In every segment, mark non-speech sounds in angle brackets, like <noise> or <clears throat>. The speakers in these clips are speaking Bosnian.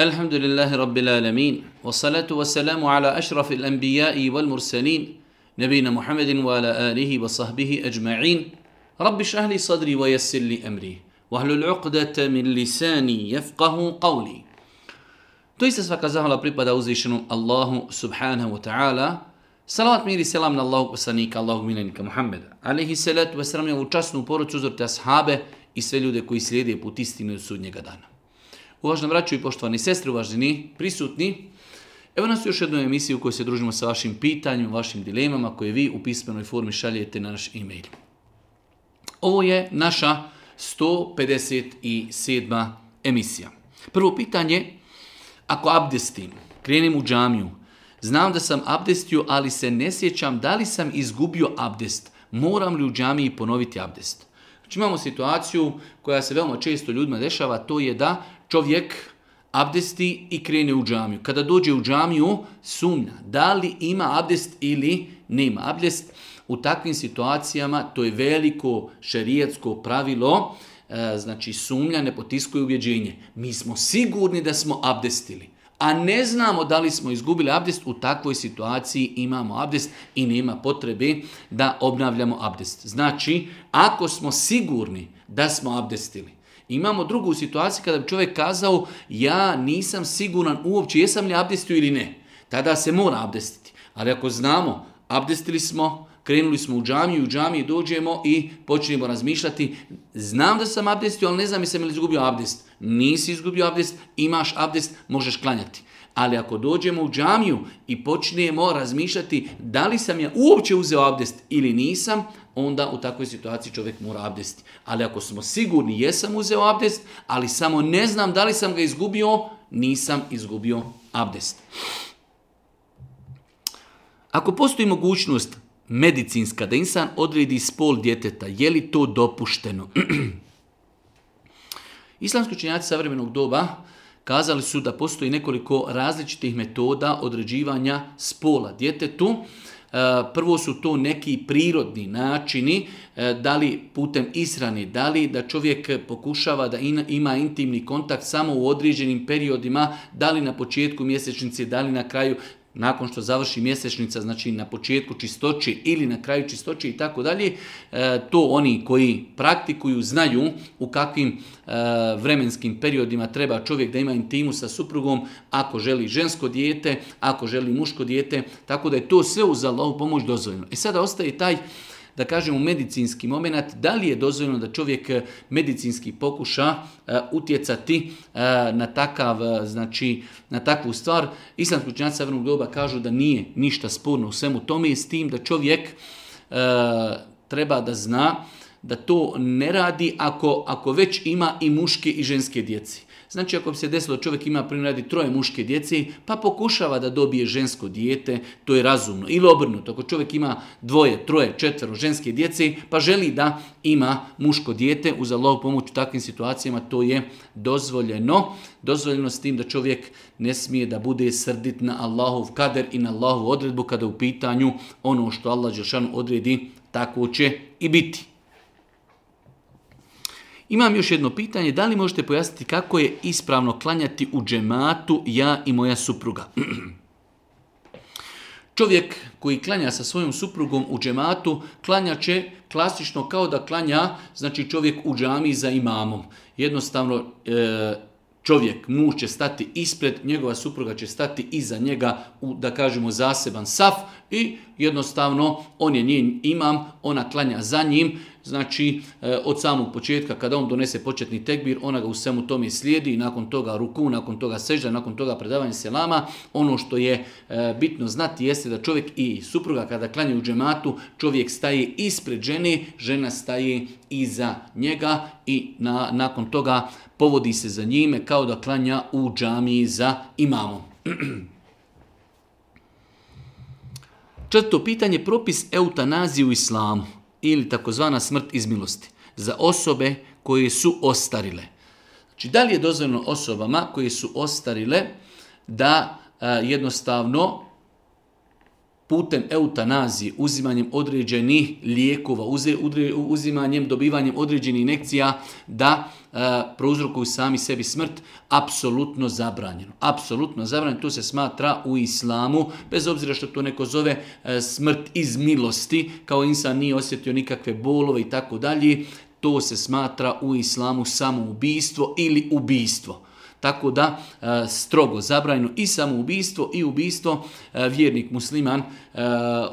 الحمد لله رب العالمين والصلاة والسلام على أشرف الأنبياء والمرسلين نبينا محمد وعلى آله وصحبه أجمعين رب اشرح لي صدري ويسر لي أمري واحلل عقدة من لساني يفقه قولي Doista svaka zahvala pripada uzvišenom Allahu subhanahu wa ta'ala. Salavat mir i selam na Allahog poslanika, Allahog milenika Muhammeda. Alihi salatu wa salam na ovu časnu poruču uzorte ashabe i sve ljude koji slijede put istinu od sudnjega dana. Uvažno Vraću i poštovani sestri, uvaženi prisutni, Evo nas još jednu emisiju u kojoj se družimo sa vašim pitanjima, vašim dilemama koje vi u pismenoj formi šaljete na naš e-mail. Ovo je naša 157. emisija. Prvo pitanje, ako abdestim, krenem u džamiju, znam da sam abdestio, ali se ne sjećam da li sam izgubio abdest, moram li u džamiji ponoviti abdest? Znači imamo situaciju koja se veoma često ljudima dešava, to je da čovjek abdesti i krene u džamiju. Kada dođe u džamiju, sumnja da li ima abdest ili nema abdest. U takvim situacijama to je veliko šerijatsko pravilo, e, znači sumnja ne potiskuje ubjeđenje. Mi smo sigurni da smo abdestili, a ne znamo da li smo izgubili abdest, u takvoj situaciji imamo abdest i nema potrebe da obnavljamo abdest. Znači, ako smo sigurni da smo abdestili, Imamo drugu situaciju kada bi čovjek kazao ja nisam siguran uopće jesam li abdestio ili ne. Tada se mora abdestiti. Ali ako znamo, abdestili smo, krenuli smo u džamiju, u džamiji dođemo i počnemo razmišljati znam da sam abdestio, ali ne znam jesam li izgubio abdest. Nisi izgubio abdest, imaš abdest, možeš klanjati. Ali ako dođemo u džamiju i počnemo razmišljati da li sam ja uopće uzeo abdest ili nisam, onda u takvoj situaciji čovjek mora abdesti. Ali ako smo sigurni, jesam uzeo abdest, ali samo ne znam da li sam ga izgubio, nisam izgubio abdest. Ako postoji mogućnost medicinska da insan odredi spol djeteta, je li to dopušteno? <clears throat> Islamski učenjaci savremenog doba kazali su da postoji nekoliko različitih metoda određivanja spola djetetu Eh, prvo su to neki prirodni načini, eh, da li putem israni, da li da čovjek pokušava da ima intimni kontakt samo u određenim periodima, da li na početku mjesečnice, da li na kraju, nakon što završi mjesečnica, znači na početku čistoće ili na kraju čistoće i tako dalje, e, to oni koji praktikuju znaju u kakvim e, vremenskim periodima treba čovjek da ima intimu sa suprugom, ako želi žensko dijete, ako želi muško dijete, tako da je to sve uz pomoć dozvoljeno. E sada ostaje taj da kažemo, medicinski moment, da li je dozvoljeno da čovjek medicinski pokuša e, utjecati e, na takav, e, znači, na takvu stvar. Islamski učinjaci savrnog doba kažu da nije ništa sporno u svemu tome i s tim da čovjek treba da zna da to ne radi ako, ako već ima i muške i ženske djeci. Znači ako bi se desilo čovjek ima primjer radi troje muške djece pa pokušava da dobije žensko dijete, to je razumno. Ili obrnuto, ako čovjek ima dvoje, troje, četvero ženske djece pa želi da ima muško dijete uz Allahu pomoć u takvim situacijama to je dozvoljeno. Dozvoljeno s tim da čovjek ne smije da bude srdit na Allahov kader i na Allahovu odredbu kada u pitanju ono što Allah Đelšanu odredi tako će i biti. Imam još jedno pitanje, da li možete pojasniti kako je ispravno klanjati u džematu ja i moja supruga? <clears throat> Čovjek koji klanja sa svojom suprugom u džematu, klanja će klasično kao da klanja, znači čovjek u džami za imamom. Jednostavno, e, čovjek, muž će stati ispred, njegova supruga će stati iza njega u, da kažemo, zaseban saf i jednostavno on je njen imam, ona klanja za njim znači e, od samog početka kada on donese početni tekbir, ona ga u svemu tome slijedi, nakon toga ruku, nakon toga sežda, nakon toga predavanje selama. Ono što je e, bitno znati jeste da čovjek i supruga kada klanja u džematu, čovjek staje ispred žene, žena staje iza njega i na, nakon toga povodi se za njime kao da klanja u džamiji za imamo. <clears throat> Četvrto pitanje, propis eutanazije u islamu ili takozvana smrt iz milosti za osobe koje su ostarile. Znači, da li je dozvoljeno osobama koje su ostarile da jednostavno putem eutanazije, uzimanjem određenih lijekova, uzimanjem, dobivanjem određenih inekcija da e, prouzrokuju sami sebi smrt, apsolutno zabranjeno. Apsolutno zabranjeno, to se smatra u islamu, bez obzira što to neko zove e, smrt iz milosti, kao insan nije osjetio nikakve bolove i tako dalje, to se smatra u islamu samoubistvo ili ubistvo. Tako da e, strogo zabrajno i samoubistvo i ubistvo e, vjernik musliman e,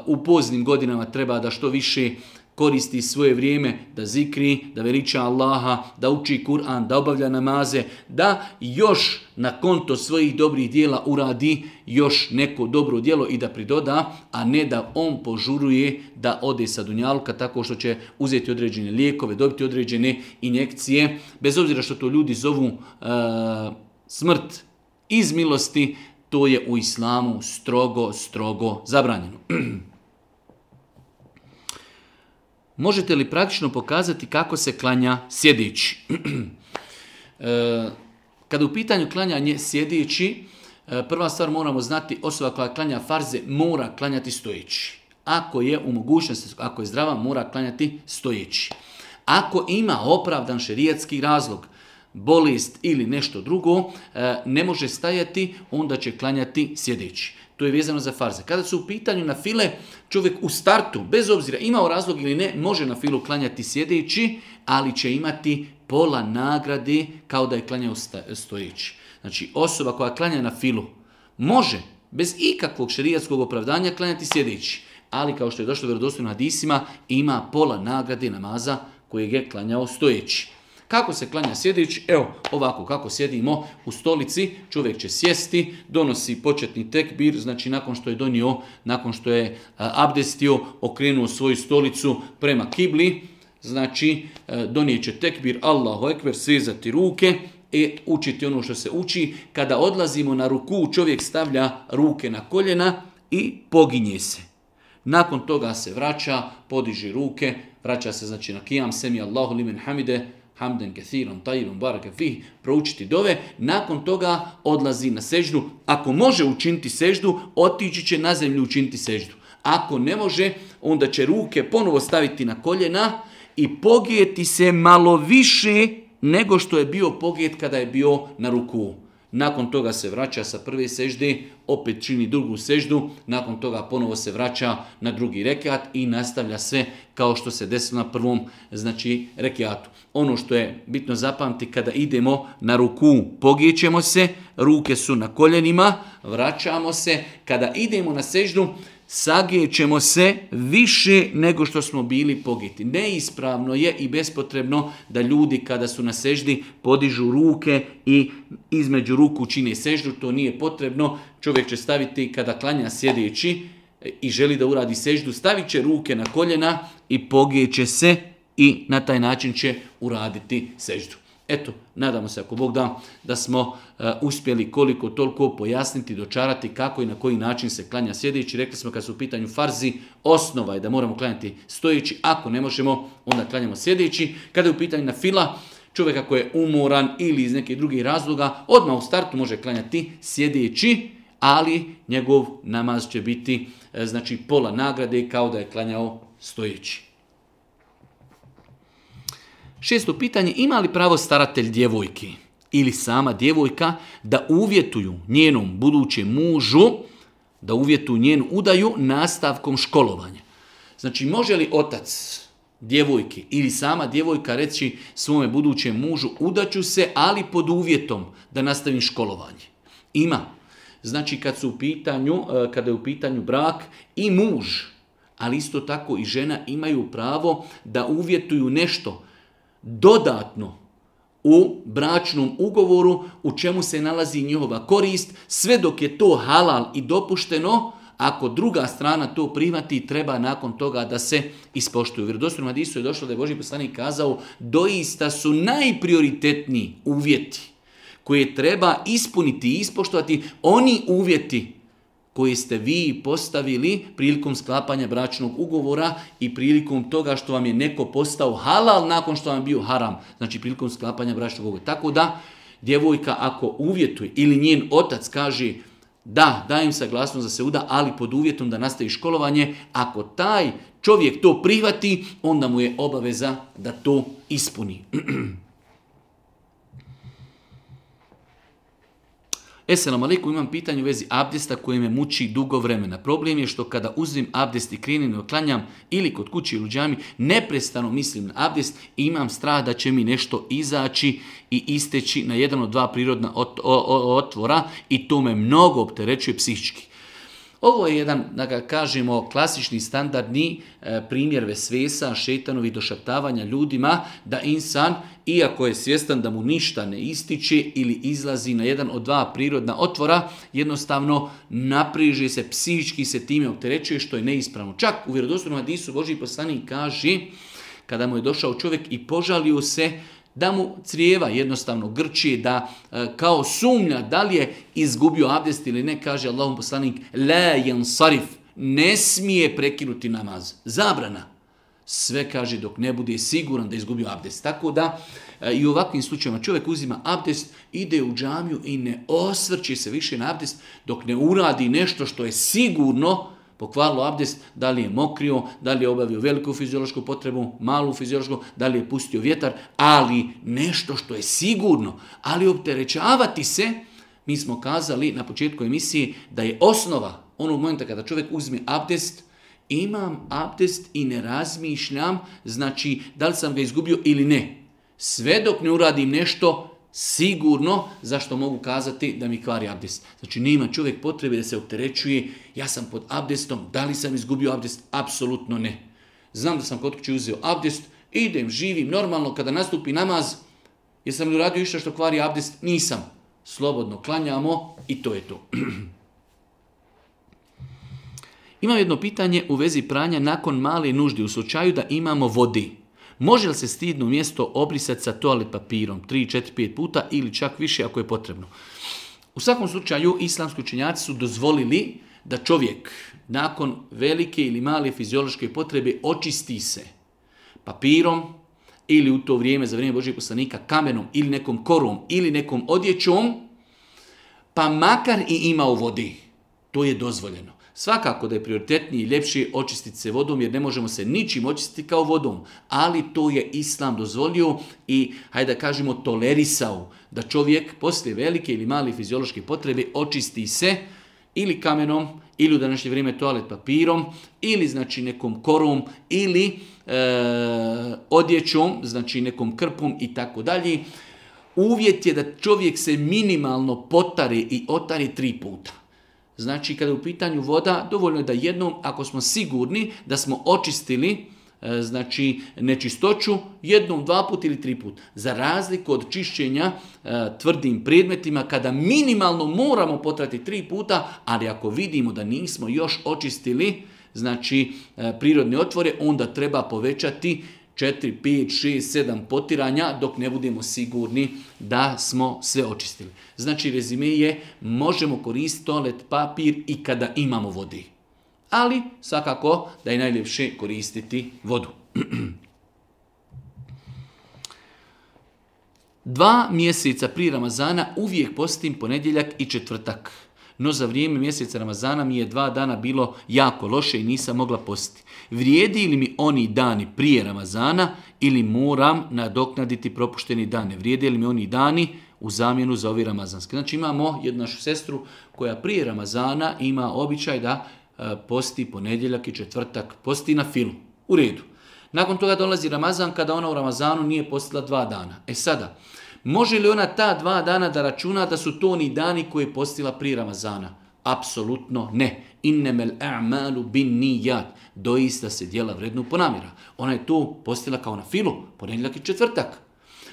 u poznim godinama treba da što više koristi svoje vrijeme da zikri, da veliča Allaha, da uči Kur'an, da obavlja namaze, da još na konto svojih dobrih dijela uradi još neko dobro djelo i da pridoda, a ne da on požuruje da ode sa dunjalka tako što će uzeti određene lijekove, dobiti određene injekcije, bez obzira što to ljudi zovu e, smrt iz milosti, to je u islamu strogo, strogo zabranjeno. <clears throat> Možete li praktično pokazati kako se klanja sjedići? <clears throat> E, Kada u pitanju klanjanje sjedići, e, prva stvar moramo znati, osoba koja klanja farze mora klanjati stojeći. Ako je u mogućnosti, ako je zdrava, mora klanjati stojeći. Ako ima opravdan šerijetski razlog, bolest ili nešto drugo, e, ne može stajati, onda će klanjati sjedeći to je vezano za farze. Kada su u pitanju na file, čovjek u startu, bez obzira imao razlog ili ne, može na filu klanjati sjedeći, ali će imati pola nagrade kao da je klanjao stojeći. Znači osoba koja klanja na filu može bez ikakvog šerijatskog opravdanja klanjati sjedeći, ali kao što je došlo vjerodostojno hadisima, ima pola nagrade namaza kojeg je klanjao stojeći. Kako se klanja sjedić? Evo, ovako kako sjedimo u stolici, čovjek će sjesti, donosi početni tekbir, znači nakon što je donio, nakon što je abdestio, okrenuo svoju stolicu prema kibli, znači e, donijet će tekbir, Allahu ekber, svezati ruke, i učiti ono što se uči. Kada odlazimo na ruku, čovjek stavlja ruke na koljena i poginje se. Nakon toga se vraća, podiži ruke, vraća se znači na kijam, semi Allahu limen hamide, hamden kathiran, tajibom, baraka fih, proučiti dove, nakon toga odlazi na seždu. Ako može učiniti seždu, otići će na zemlju učiniti seždu. Ako ne može, onda će ruke ponovo staviti na koljena i pogijeti se malo više nego što je bio pogijet kada je bio na ruku. Nakon toga se vraća sa prve sežde, opet čini drugu seždu, nakon toga ponovo se vraća na drugi rekiat i nastavlja sve kao što se desilo na prvom znači rekiatu ono što je bitno zapamti kada idemo na ruku, ćemo se, ruke su na koljenima, vraćamo se. Kada idemo na seždu, sagijećemo se više nego što smo bili pogiti. Neispravno je i bespotrebno da ljudi kada su na seždi podižu ruke i između ruku čine seždu. To nije potrebno. Čovjek će staviti kada klanja sjedeći i želi da uradi seždu, stavit će ruke na koljena i pogijeće se i na taj način će uraditi seždu. Eto, nadamo se ako Bog da, da smo e, uspjeli koliko toliko pojasniti, dočarati kako i na koji način se klanja sjedeći. Rekli smo kad su u pitanju farzi, osnova je da moramo klanjati stojeći, ako ne možemo, onda klanjamo sjedeći. Kada je u pitanju na fila, čovjek ako je umoran ili iz nekih drugih razloga, odmah u startu može klanjati sjedeći, ali njegov namaz će biti e, znači pola nagrade kao da je klanjao stojeći. Šesto pitanje, ima li pravo staratelj djevojki ili sama djevojka da uvjetuju njenom budućem mužu, da uvjetuju njenu udaju nastavkom školovanja? Znači, može li otac djevojke ili sama djevojka reći svome budućem mužu udaću se, ali pod uvjetom da nastavim školovanje? Ima. Znači, kad su u pitanju, e, kada je u pitanju brak i muž, ali isto tako i žena imaju pravo da uvjetuju nešto dodatno u bračnom ugovoru u čemu se nalazi njihova korist, sve dok je to halal i dopušteno, ako druga strana to prihvati, treba nakon toga da se ispoštuju. U vjerodostojnom hadisu je došlo da je Boži poslanik kazao doista su najprioritetniji uvjeti koje treba ispuniti i ispoštovati oni uvjeti koji ste vi postavili prilikom sklapanja bračnog ugovora i prilikom toga što vam je neko postao halal nakon što vam je bio haram. Znači prilikom sklapanja bračnog ugovora. Tako da djevojka ako uvjetuje ili njen otac kaže da, dajem saglasnost da se uda, ali pod uvjetom da nastavi školovanje. Ako taj čovjek to prihvati, onda mu je obaveza da to ispuni. <clears throat> na e, alaikum, imam pitanje u vezi abdesta koje me muči dugo vremena. Problem je što kada uzim abdest i krenim i oklanjam ili kod kući ili u neprestano mislim na abdest i imam strah da će mi nešto izaći i isteći na jedan od dva prirodna otvora i to me mnogo opterećuje psihički. Ovo je jedan, da ga kažemo, klasični standardni e, primjer vesvesa, šetanovi, došaptavanja ljudima da insan, iako je svjestan da mu ništa ne ističe ili izlazi na jedan od dva prirodna otvora, jednostavno napriže se, psihički se time opterećuje što je neispravno. Čak u vjerodostojnom Adisu Boži poslani kaže, kada mu je došao čovjek i požalio se, da mu crijeva jednostavno grči, da e, kao sumnja da li je izgubio abdest ili ne, kaže Allahom poslanik, le sarif, ne smije prekinuti namaz. Zabrana. Sve kaže dok ne bude siguran da je izgubio abdest. Tako da e, i u ovakvim slučajima čovjek uzima abdest, ide u džamiju i ne osvrći se više na abdest dok ne uradi nešto što je sigurno pokvarilo abdest, da li je mokrio, da li je obavio veliku fiziološku potrebu, malu fiziološku, da li je pustio vjetar, ali nešto što je sigurno, ali opterećavati se, mi smo kazali na početku emisije da je osnova onog momenta kada čovjek uzme abdest, imam abdest i ne razmišljam, znači da li sam ga izgubio ili ne. Sve dok ne uradim nešto sigurno zašto mogu kazati da mi kvari abdest. Znači nima čovjek potrebe da se opterećuje, ja sam pod abdestom, da li sam izgubio abdest? Apsolutno ne. Znam da sam kod kuće uzeo abdest, idem, živim, normalno kada nastupi namaz, jesam li uradio išta što kvari abdest? Nisam. Slobodno klanjamo i to je to. <clears throat> Imam jedno pitanje u vezi pranja nakon male nuždi u slučaju da imamo vodi. Može li se stidno mjesto obrisati sa toalet papirom 3, 4, 5 puta ili čak više ako je potrebno? U svakom slučaju, islamski učenjaci su dozvolili da čovjek nakon velike ili male fiziološke potrebe očisti se papirom ili u to vrijeme, za vrijeme Božeg poslanika, kamenom ili nekom korom ili nekom odjećom, pa makar i imao vodi. To je dozvoljeno. Svakako da je prioritetniji i ljepši očistiti se vodom jer ne možemo se ničim očistiti kao vodom, ali to je islam dozvolio i hajde da kažemo tolerisao da čovjek poslije velike ili male fiziološke potrebe očisti se ili kamenom ili u današnje vrijeme toalet papirom ili znači nekom korom ili e, odjećom, znači nekom krpom i tako dalje. Uvjet je da čovjek se minimalno potari i otari tri puta. Znači, kada je u pitanju voda, dovoljno je da jednom, ako smo sigurni da smo očistili e, znači nečistoću jednom, dva put ili tri put. Za razliku od čišćenja e, tvrdim predmetima kada minimalno moramo potrati tri puta, ali ako vidimo da nismo još očistili znači e, prirodne otvore, onda treba povećati 4, 5, 6, 7 potiranja dok ne budemo sigurni da smo sve očistili. Znači rezime je možemo koristiti toalet papir i kada imamo vodi. Ali svakako da je najljepše koristiti vodu. <clears throat> Dva mjeseca prije Ramazana uvijek postim ponedjeljak i četvrtak no za vrijeme mjeseca Ramazana mi je dva dana bilo jako loše i nisam mogla postiti. Vrijedi li mi oni dani prije Ramazana ili moram nadoknaditi propušteni dane? Vrijedi li mi oni dani u zamjenu za ovi ramazanski? Znači imamo jednu našu sestru koja prije Ramazana ima običaj da e, posti ponedjeljak i četvrtak, posti na filu, u redu. Nakon toga dolazi Ramazan kada ona u Ramazanu nije postila dva dana. E sada, Može li ona ta dva dana da računa da su to oni dani koje je postila pri Ramazana? Apsolutno ne. Innemel a'malu bin jad. Doista se dijela vrednu ponamira. Ona je tu postila kao na filu, ponedjeljak i četvrtak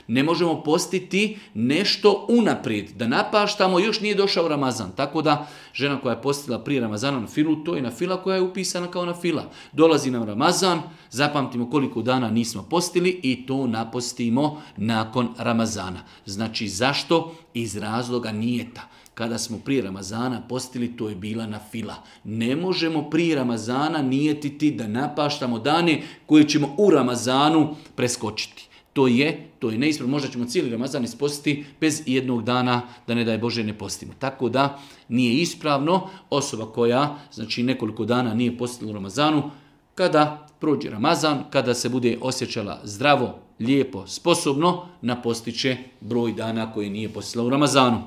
ne možemo postiti nešto unaprijed, da napaštamo, još nije došao Ramazan. Tako da žena koja je postila prije Ramazana na filu, to je na fila koja je upisana kao na fila. Dolazi nam Ramazan, zapamtimo koliko dana nismo postili i to napostimo nakon Ramazana. Znači zašto? Iz razloga nijeta kada smo prije Ramazana postili, to je bila na fila. Ne možemo prije Ramazana nijetiti da napaštamo dane koje ćemo u Ramazanu preskočiti. To je, to je neispravno. Možda ćemo cijeli Ramazan ispostiti bez jednog dana da ne daj Bože ne postimo. Tako da nije ispravno osoba koja znači nekoliko dana nije postila u Ramazanu, kada prođe Ramazan, kada se bude osjećala zdravo, lijepo, sposobno, napostiće broj dana koji nije postila u Ramazanu.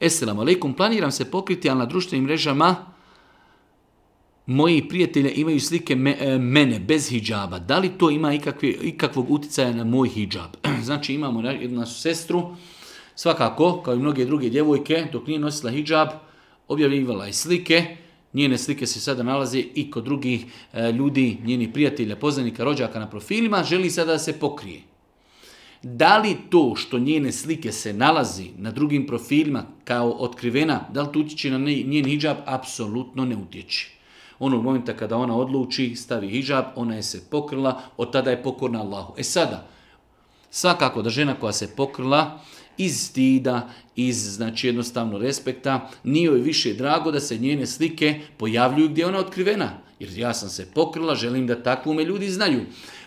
Esselamu alaikum, planiram se pokriti, ali na društvenim mrežama moji prijatelji imaju slike e, mene bez hijjaba, da li to ima ikakvog utjecaja na moj hijjab? <clears throat> znači imamo jednu našu sestru, svakako, kao i mnoge druge djevojke, dok nije nosila hijjab, objavljivala je slike, njene slike se sada nalaze i kod drugih e, ljudi, njenih prijatelja, poznanika, rođaka na profilima, želi sada da se pokrije. Da li to što njene slike se nalazi na drugim profilima kao otkrivena, da li to utječe na njen hijab? Apsolutno ne utječe. Onog momenta kada ona odluči, stavi hijab, ona je se pokrila, od tada je pokorna Allahu. E sada, svakako da žena koja se pokrila, iz stida, iz znači jednostavno respekta, nije joj više drago da se njene slike pojavljuju gdje je ona otkrivena. Jer ja sam se pokrila, želim da takvu me ljudi znaju.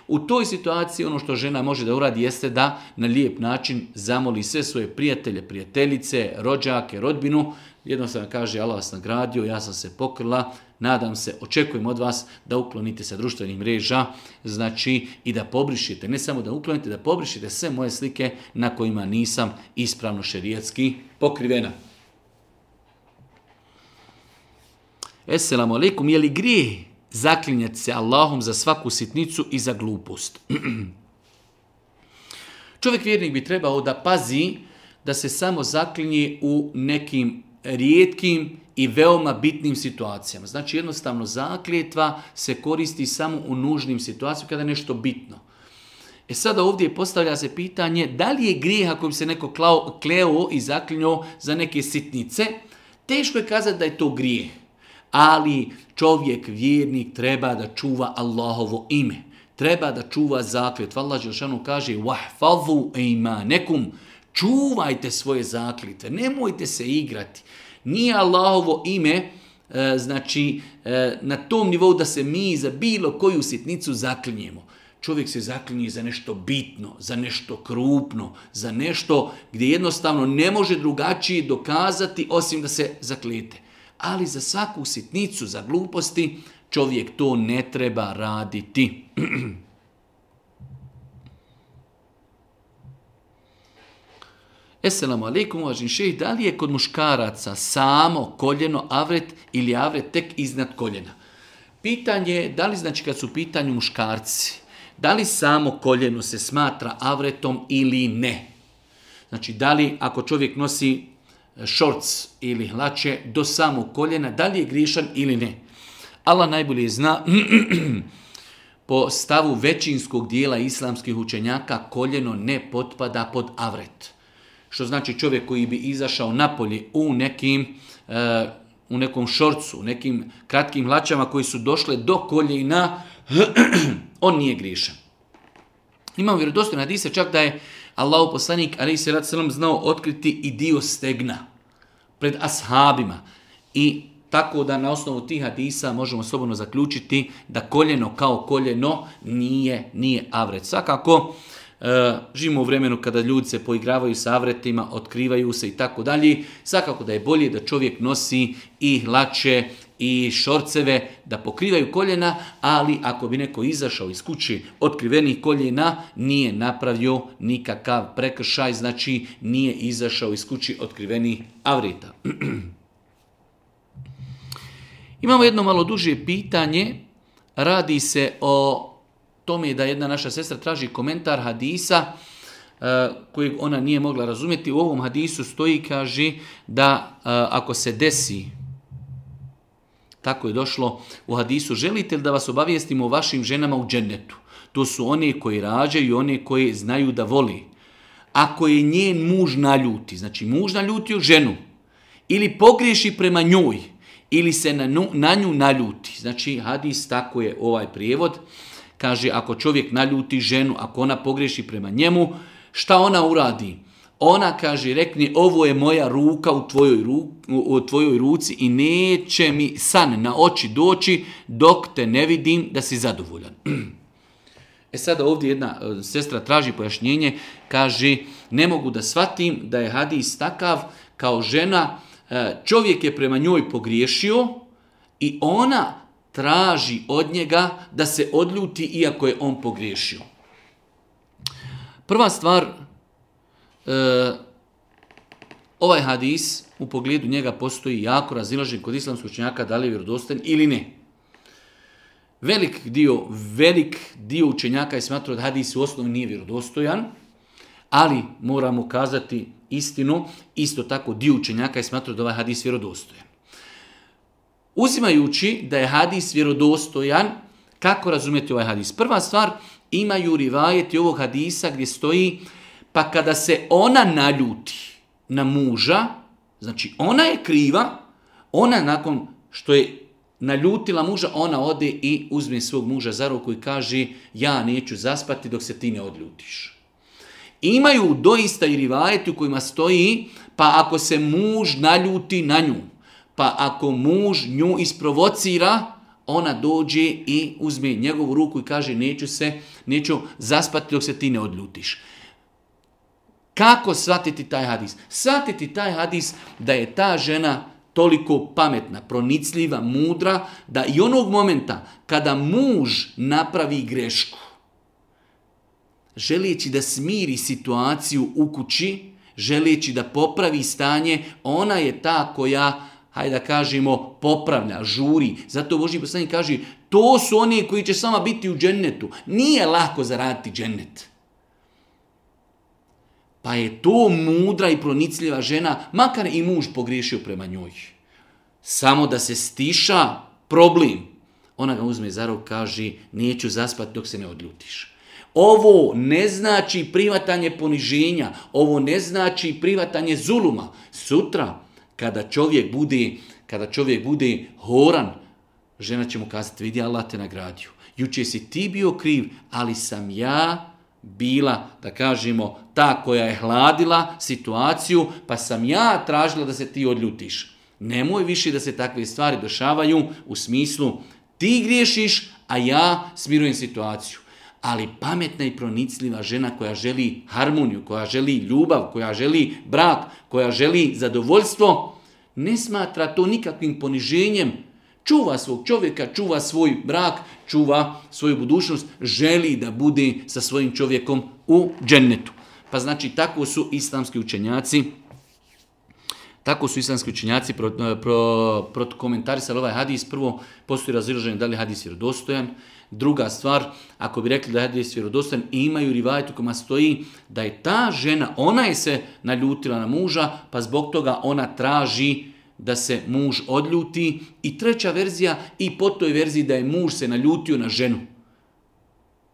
U toj situaciji ono što žena može da uradi jeste da na lijep način zamoli sve svoje prijatelje, prijateljice, rođake, rodbinu jednostavno kaže Allah vas nagradio, ja sam se pokrila, nadam se, očekujem od vas da uklonite sa društvenih mreža, znači i da pobrišite, ne samo da uklonite, da pobrišite sve moje slike na kojima nisam ispravno šerijetski pokrivena. Esselamu alaikum, je li grije zaklinjati se Allahom za svaku sitnicu i za glupost? <clears throat> Čovjek vjernik bi trebao da pazi da se samo zaklinje u nekim rijetkim i veoma bitnim situacijama. Znači jednostavno zakljetva se koristi samo u nužnim situacijama kada je nešto bitno. E sada ovdje postavlja se pitanje da li je grijeh ako se neko kleo i zakljeno za neke sitnice. Teško je kazati da je to grijeh. Ali čovjek, vjernik, treba da čuva Allahovo ime. Treba da čuva zakljetva. Allah Želšanu kaže وَحْفَظُوا اِمَانَكُمْ Čuvajte svoje zaklite, nemojte se igrati. Nije Allahovo ime e, znači e, na tom nivou da se mi za bilo koju sitnicu zaklinjemo. Čovjek se zaklinje za nešto bitno, za nešto krupno, za nešto gdje jednostavno ne može drugačije dokazati osim da se zaklijete. Ali za svaku sitnicu, za gluposti, čovjek to ne treba raditi. <clears throat> Esselamu alaikum, uvažen da li je kod muškaraca samo koljeno avret ili avret tek iznad koljena? Pitanje je, da li znači kad su pitanju muškarci, da li samo koljeno se smatra avretom ili ne? Znači, da li ako čovjek nosi šorc e, ili hlače do samog koljena, da li je griješan ili ne? Allah najbolje zna, <clears throat> po stavu većinskog dijela islamskih učenjaka, koljeno ne potpada pod avret što znači čovjek koji bi izašao napolje u nekim e, u nekom šorcu, u nekim kratkim hlačama koji su došle do koljena, <clears throat> on nije grišan. Imamo vjerodostojne hadise čak da je Allah poslanik ali se rad znao otkriti i dio stegna pred ashabima i tako da na osnovu tih hadisa možemo slobodno zaključiti da koljeno kao koljeno nije, nije avret. Svakako, E, živimo u vremenu kada ljudi se poigravaju sa avretima, otkrivaju se i tako dalje. Svakako da je bolje da čovjek nosi i hlače i šorceve da pokrivaju koljena, ali ako bi neko izašao iz kući otkrivenih koljena, nije napravio nikakav prekršaj, znači nije izašao iz kući otkrivenih avreta. <clears throat> Imamo jedno malo duže pitanje. Radi se o tome da jedna naša sestra traži komentar hadisa e, kojeg ona nije mogla razumjeti. U ovom hadisu stoji kaže da e, ako se desi tako je došlo u hadisu. Želite li da vas obavijestimo o vašim ženama u džennetu? To su one koji rađaju i one koji znaju da voli. Ako je njen muž naljuti, znači muž u ženu, ili pogriješi prema njoj, ili se na nju naljuti. Znači hadis, tako je ovaj prijevod. Kaže, ako čovjek naljuti ženu, ako ona pogriješi prema njemu, šta ona uradi? Ona kaže, rekni, ovo je moja ruka u tvojoj, u tvojoj ruci i neće mi san na oči doći dok te ne vidim da si zadovoljan. <clears throat> E sada ovdje jedna e, sestra traži pojašnjenje, kaže, ne mogu da shvatim da je hadis takav kao žena, e, čovjek je prema njoj pogriješio i ona traži od njega da se odljuti iako je on pogriješio. Prva stvar, e, ovaj hadis u pogledu njega postoji jako razilažen kod islamskog učenjaka da li je vjerodostojan ili ne. Velik dio, velik dio učenjaka je smatrao da hadis u osnovi nije vjerodostojan, ali moramo kazati istinu, isto tako dio učenjaka je smatrao da ovaj hadis vjerodostojan. Uzimajući da je hadis vjerodostojan, kako razumjeti ovaj hadis? Prva stvar, imaju rivajeti ovog hadisa gdje stoji pa kada se ona naljuti na muža, znači ona je kriva, ona nakon što je naljutila muža, ona ode i uzme svog muža za ruku i kaže ja neću zaspati dok se ti ne odljutiš. Imaju doista i rivajeti u kojima stoji pa ako se muž naljuti na nju, pa ako muž nju isprovocira, ona dođe i uzme njegovu ruku i kaže neću se, neću zaspati dok se ti ne odljutiš. Kako shvatiti taj hadis? Shvatiti taj hadis da je ta žena toliko pametna, pronicljiva, mudra, da i onog momenta kada muž napravi grešku, želijeći da smiri situaciju u kući, želijeći da popravi stanje, ona je ta koja hajde da kažemo, popravlja, žuri. Zato Boži poslanik kaže, to su oni koji će sama biti u džennetu. Nije lako zaraditi džennet. Pa je to mudra i pronicljiva žena, makar i muž pogriješio prema njoj. Samo da se stiša problem. Ona ga uzme za rok, kaže, neću zaspati dok se ne odljutiš. Ovo ne znači privatanje poniženja, ovo ne znači privatanje zuluma. Sutra, kada čovjek bude, kada čovjek bude horan, žena će mu kazati, vidi Allah te nagradio. Juče si ti bio kriv, ali sam ja bila, da kažemo, ta koja je hladila situaciju, pa sam ja tražila da se ti odljutiš. Nemoj više da se takve stvari dešavaju u smislu ti griješiš, a ja smirujem situaciju ali pametna i pronicljiva žena koja želi harmoniju, koja želi ljubav, koja želi brak, koja želi zadovoljstvo, ne smatra to nikakvim poniženjem. Čuva svog čovjeka, čuva svoj brak, čuva svoju budućnost, želi da bude sa svojim čovjekom u džennetu. Pa znači tako su islamski učenjaci tako su islamski učenjaci protokomentarisali pro, pro, pro ovaj hadis. Prvo, postoji razilaženje da li hadis vjerodostojan Druga stvar, ako bi rekli da je hadis vjerodostan, imaju rivajtu u kojima stoji da je ta žena, ona je se naljutila na muža, pa zbog toga ona traži da se muž odljuti. I treća verzija, i po toj verziji da je muž se naljutio na ženu.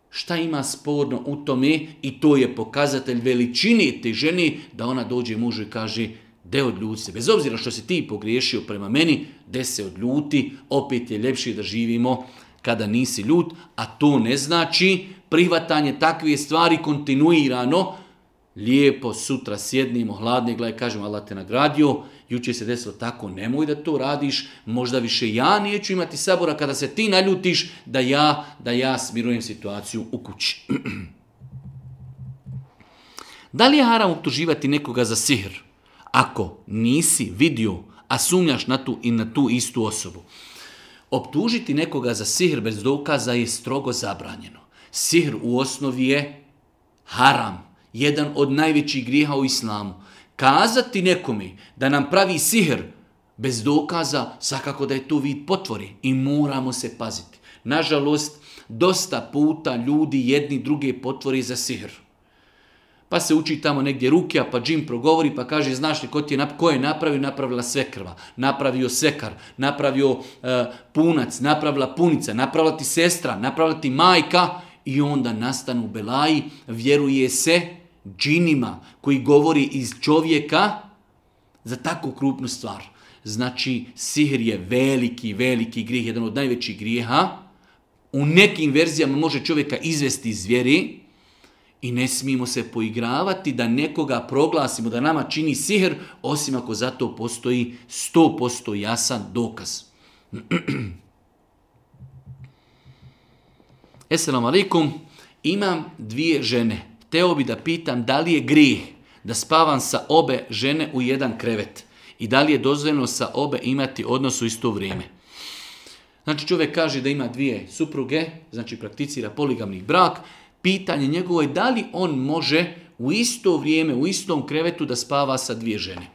Šta ima sporno u tome i to je pokazatelj veličine te žene da ona dođe mužu i kaže de odljuti se. Bez obzira što si ti pogriješio prema meni, de se odljuti, opet je ljepše da živimo kada nisi ljut, a to ne znači prihvatanje takvih stvari kontinuirano. Lijepo sutra sjednimo, hladni gledaj, kažemo Allah te nagradio, juče se desilo tako, nemoj da to radiš, možda više ja neću imati sabora kada se ti naljutiš da ja, da ja smirujem situaciju u kući. <clears throat> Da li je haram optuživati nekoga za sihr? Ako nisi vidio, a sumnjaš na tu i na tu istu osobu. Optužiti nekoga za sihr bez dokaza je strogo zabranjeno. Sihr u osnovi je haram, jedan od najvećih grijeha u islamu. Kazati nekome da nam pravi sihr bez dokaza, svakako da je to vid potvori i moramo se paziti. Nažalost, dosta puta ljudi jedni druge potvori za sihr pa se uči tamo negdje a pa Jim progovori, pa kaže, znaš li ko, ti je, ko je napravio? Napravila krva, napravio sekar, napravio e, punac, napravila punica, napravila ti sestra, napravila ti majka i onda nastanu belaji, vjeruje se džinima koji govori iz čovjeka za takvu krupnu stvar. Znači, sihr je veliki, veliki grijeh, jedan od najvećih grijeha. U nekim verzijama može čovjeka izvesti iz vjeri, i ne smijemo se poigravati da nekoga proglasimo, da nama čini siher osim ako za to postoji 100% jasan dokaz. <clears throat> Esselamu alaikum, imam dvije žene. Teo bi da pitam da li je grijeh da spavam sa obe žene u jedan krevet i da li je dozvoljeno sa obe imati odnos u isto vrijeme. Znači čovjek kaže da ima dvije supruge, znači prakticira poligamni brak, pitanje njegovo je da li on može u isto vrijeme, u istom krevetu da spava sa dvije žene.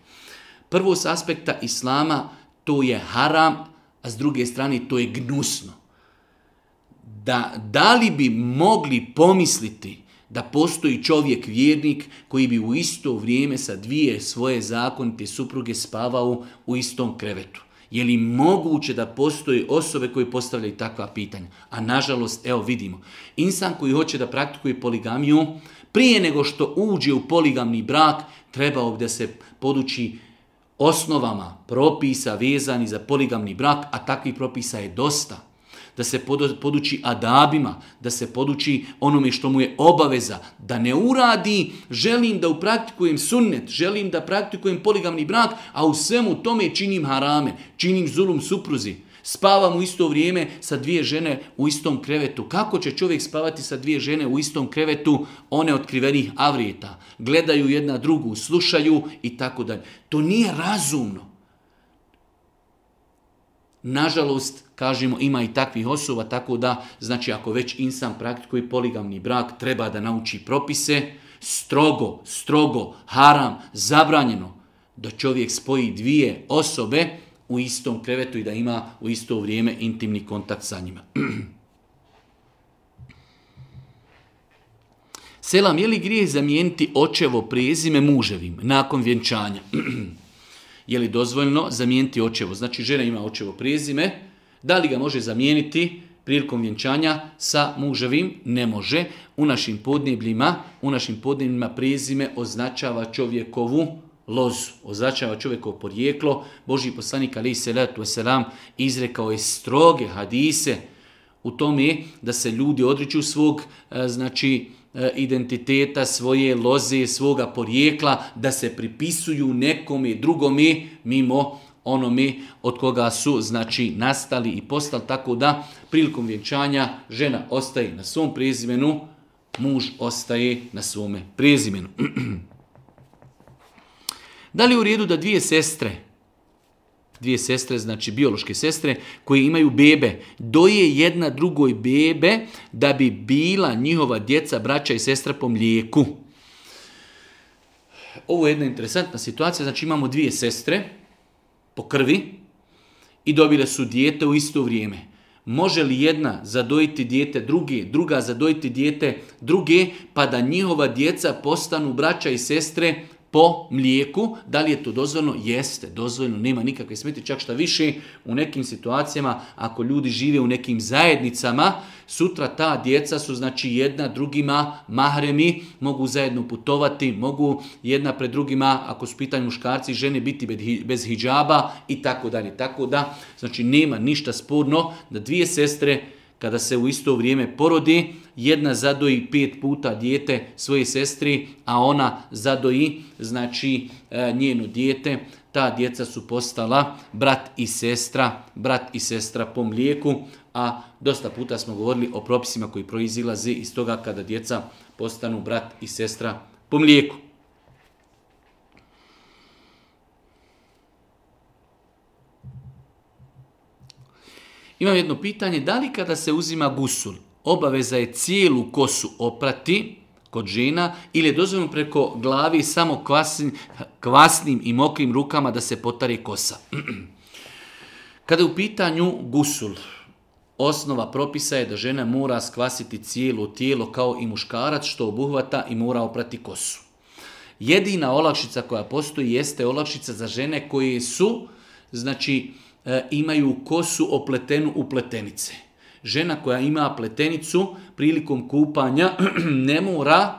Prvo s aspekta islama to je haram, a s druge strane to je gnusno. Da, da li bi mogli pomisliti da postoji čovjek vjernik koji bi u isto vrijeme sa dvije svoje zakonite supruge spavao u istom krevetu? Je li moguće da postoji osobe koje postavljaju takva pitanja? A nažalost, evo vidimo, insan koji hoće da praktikuje poligamiju, prije nego što uđe u poligamni brak, trebao bi da se poduči osnovama propisa vezani za poligamni brak, a takvih propisa je dosta da se poduči adabima, da se poduči onome što mu je obaveza, da ne uradi, želim da upraktikujem sunnet, želim da praktikujem poligamni brak, a u svemu tome činim harame, činim zulum supruzi. Spavam u isto vrijeme sa dvije žene u istom krevetu. Kako će čovjek spavati sa dvije žene u istom krevetu? One otkrivenih avrijeta. Gledaju jedna drugu, slušaju i tako dalje. To nije razumno. Nažalost, kažemo ima i takvih osoba, tako da, znači ako već insan praktikuje poligamni brak, treba da nauči propise, strogo, strogo, haram, zabranjeno, da čovjek spoji dvije osobe u istom krevetu i da ima u isto vrijeme intimni kontakt sa njima. <clears throat> Selam, je li grije zamijeniti očevo prezime muževim nakon vjenčanja? <clears throat> je li dozvoljno zamijeniti očevo? Znači, žena ima očevo prezime, da li ga može zamijeniti prilikom vjenčanja sa muževim? Ne može. U našim podnebljima, u našim podnebljima prezime označava čovjekovu lozu, označava čovjekovo porijeklo. Boži poslanik ali se Veselam izrekao je stroge hadise u tome da se ljudi odriču svog e, znači e, identiteta, svoje loze, svoga porijekla, da se pripisuju nekome drugome mimo ono mi od koga su znači nastali i postali tako da prilikom vjenčanja žena ostaje na svom prezimenu, muž ostaje na svome prezimenu. <clears throat> da li je u redu da dvije sestre, dvije sestre, znači biološke sestre, koje imaju bebe, doje jedna drugoj bebe da bi bila njihova djeca, braća i sestra po mlijeku? Ovo je jedna interesantna situacija, znači imamo dvije sestre, po krvi i dobile su dijete u isto vrijeme. Može li jedna zadojiti dijete druge, druga zadojiti dijete druge, pa da njihova djeca postanu braća i sestre po mlijeku, da li je to dozvoljno? Jeste, dozvoljno, nema nikakve smete, čak šta više u nekim situacijama, ako ljudi žive u nekim zajednicama, sutra ta djeca su znači jedna drugima mahremi, mogu zajedno putovati, mogu jedna pred drugima, ako su pitanje muškarci i žene, biti bez hijjaba i tako dalje. Tako da, znači nema ništa sporno da dvije sestre kada se u isto vrijeme porodi, jedna zadoji pet puta dijete svoje sestri, a ona zadoji znači e, njeno dijete. Ta djeca su postala brat i sestra, brat i sestra po mlijeku, a dosta puta smo govorili o propisima koji proizilaze iz toga kada djeca postanu brat i sestra po mlijeku. Imam jedno pitanje, da li kada se uzima gusul, obaveza je cijelu kosu oprati kod žena ili je dozvoljeno preko glavi samo kvasnim, kvasnim i mokrim rukama da se potari kosa? <clears throat> Kada je u pitanju gusul, osnova propisa je da žena mora skvasiti cijelo tijelo kao i muškarac što obuhvata i mora oprati kosu. Jedina olakšica koja postoji jeste olakšica za žene koje su, znači, E, imaju kosu opletenu u pletenice. Žena koja ima pletenicu prilikom kupanja <clears throat> ne mora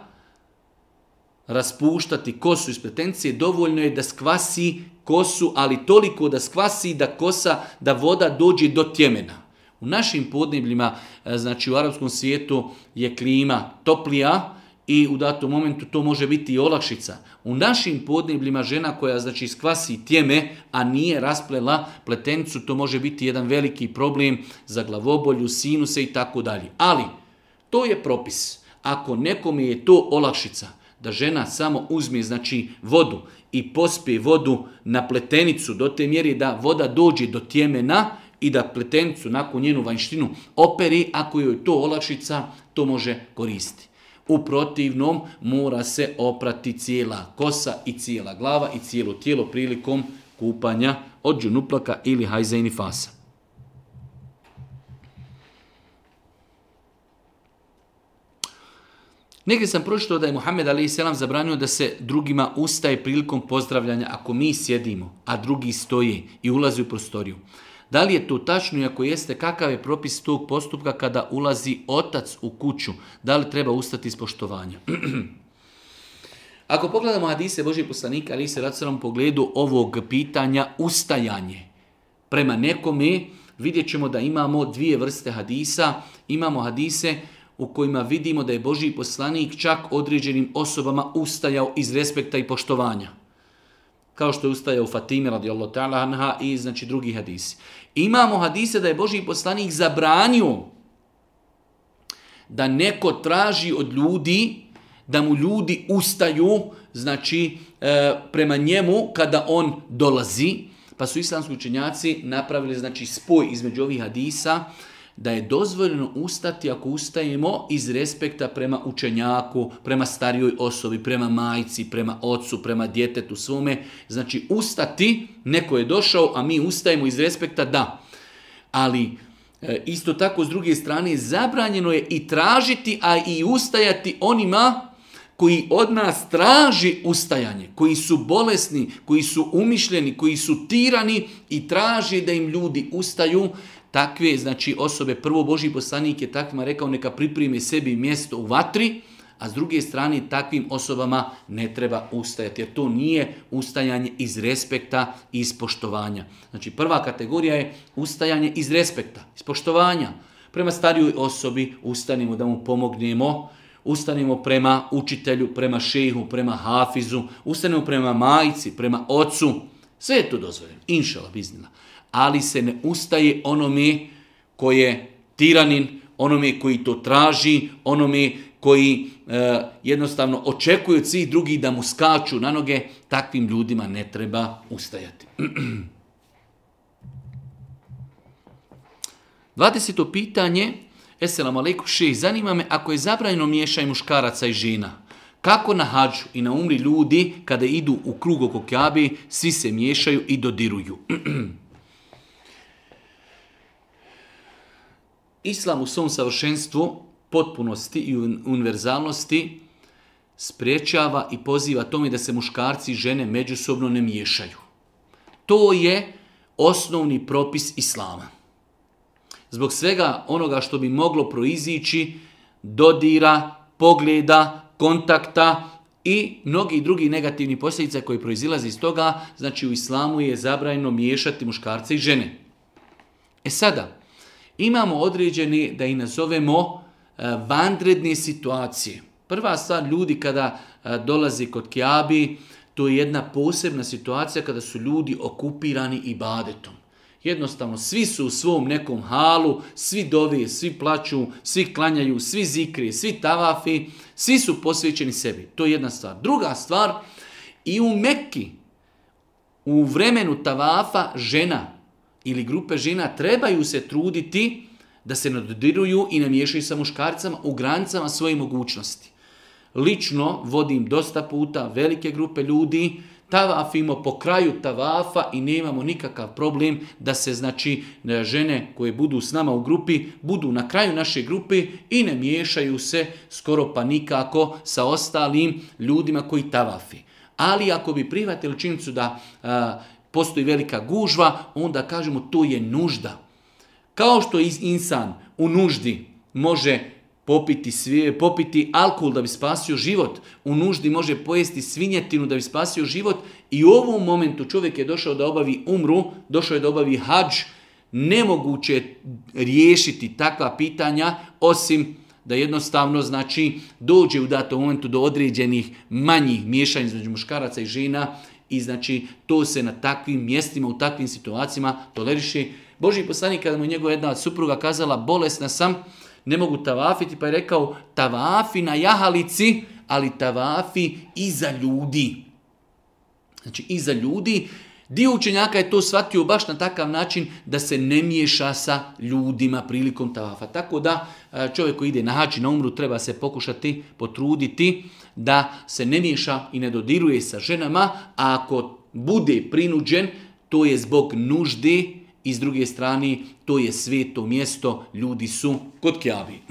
raspuštati kosu iz pletenice, dovoljno je da skvasi kosu, ali toliko da skvasi da kosa, da voda dođe do tjemena. U našim podnebljima, e, znači u arapskom svijetu je klima toplija, i u datom momentu to može biti i olakšica. U našim podnebljima žena koja znači skvasi tjeme, a nije rasplela pletencu, to može biti jedan veliki problem za glavobolju, sinuse i tako dalje. Ali, to je propis. Ako nekome je to olakšica, da žena samo uzme znači vodu i pospije vodu na pletenicu do te mjeri da voda dođe do tjemena i da pletenicu nakon njenu vanjštinu operi, ako joj to olakšica, to može koristiti. U protivnom mora se oprati cijela kosa i cijela glava i cijelo tijelo prilikom kupanja od džunuplaka ili hajzeni fasa. Negdje sam pročitao da je Muhammed Ali Selam zabranio da se drugima ustaje prilikom pozdravljanja ako mi sjedimo, a drugi stoje i ulazi u prostoriju. Da li je to tačno i ako jeste kakav je propis tog postupka kada ulazi otac u kuću? Da li treba ustati iz poštovanja? <clears throat> Ako pogledamo hadise Božih poslanika, ali se u pogledu ovog pitanja ustajanje prema nekome, vidjet ćemo da imamo dvije vrste hadisa. Imamo hadise u kojima vidimo da je Božji poslanik čak određenim osobama ustajao iz respekta i poštovanja kao što je ustaje u Fatime radijallahu ta'ala anha i znači drugi hadisi. Imamo hadise da je Boži poslanik zabranio da neko traži od ljudi, da mu ljudi ustaju, znači e, prema njemu kada on dolazi, pa su islamski učenjaci napravili znači spoj između ovih hadisa, da je dozvoljeno ustati ako ustajemo iz respekta prema učenjaku, prema starijoj osobi, prema majci, prema ocu, prema djetetu svome. Znači ustati, neko je došao, a mi ustajemo iz respekta, da. Ali e, isto tako s druge strane zabranjeno je i tražiti, a i ustajati onima koji od nas traži ustajanje, koji su bolesni, koji su umišljeni, koji su tirani i traži da im ljudi ustaju, takve znači osobe, prvo Boži poslanik je takvima rekao neka pripremi sebi mjesto u vatri, a s druge strane takvim osobama ne treba ustajati, jer to nije ustajanje iz respekta i iz poštovanja. Znači prva kategorija je ustajanje iz respekta, iz poštovanja. Prema starijoj osobi ustanimo da mu pomognemo, ustanimo prema učitelju, prema šehu, prema hafizu, ustanimo prema majici, prema ocu, sve je to dozvoljeno, inšala biznila ali se ne ustaje onome koji je tiranin, onome koji to traži, onome koji e, jednostavno očekuju od svih drugih da mu skaču na noge, takvim ljudima ne treba ustajati. 20. <clears throat> pitanje, eselam alaikum še, zanima me ako je zabranjeno miješaj muškaraca i žena, kako na hađu i na umri ljudi kada idu u krug oko svi se miješaju i dodiruju. <clears throat> Islam u svom savršenstvu, potpunosti i univerzalnosti spriječava i poziva tome da se muškarci i žene međusobno ne miješaju. To je osnovni propis Islama. Zbog svega onoga što bi moglo proizići, dodira, pogleda, kontakta, i mnogi drugi negativni posljedice koji proizilaze iz toga, znači u islamu je zabrajno miješati muškarce i žene. E sada, imamo određene, da i nazovemo, e, vanredne situacije. Prva stvar, ljudi kada e, dolazi kod Kiabi, to je jedna posebna situacija kada su ljudi okupirani i badetom. Jednostavno, svi su u svom nekom halu, svi dovi, svi plaću, svi klanjaju, svi zikri, svi tavafi, svi su posvećeni sebi. To je jedna stvar. Druga stvar, i u Mekki, u vremenu tavafa, žena ili grupe žena trebaju se truditi da se nadodiruju i miješaju sa muškarcama u granicama svoje mogućnosti. Lično vodim dosta puta velike grupe ljudi, tavafimo po kraju tavafa i nemamo nikakav problem da se znači žene koje budu s nama u grupi budu na kraju naše grupe i ne miješaju se skoro pa nikako sa ostalim ljudima koji tavafi. Ali ako bi prihvatili činjenicu da postoji velika gužva, onda kažemo to je nužda. Kao što insan u nuždi može popiti, svi, popiti alkohol da bi spasio život, u nuždi može pojesti svinjetinu da bi spasio život i u ovom momentu čovjek je došao da obavi umru, došao je da obavi hađ, nemoguće je riješiti takva pitanja osim da jednostavno znači dođe u datom momentu do određenih manjih miješanja između muškaraca i žena i znači to se na takvim mjestima, u takvim situacijama toleriši. Boži poslanik kada mu je njegova jedna supruga kazala bolesna sam, ne mogu tavafiti, pa je rekao tavafi na jahalici, ali tavafi iza ljudi. Znači za ljudi. Dio učenjaka je to shvatio baš na takav način da se ne miješa sa ljudima prilikom tavafa. Tako da e, čovjek koji ide na hači, na umru, treba se pokušati potruditi da se ne miješa i ne dodiruje sa ženama, a ako bude prinuđen, to je zbog nužde i s druge strane to je sveto mjesto, ljudi su kod kjavi. <clears throat>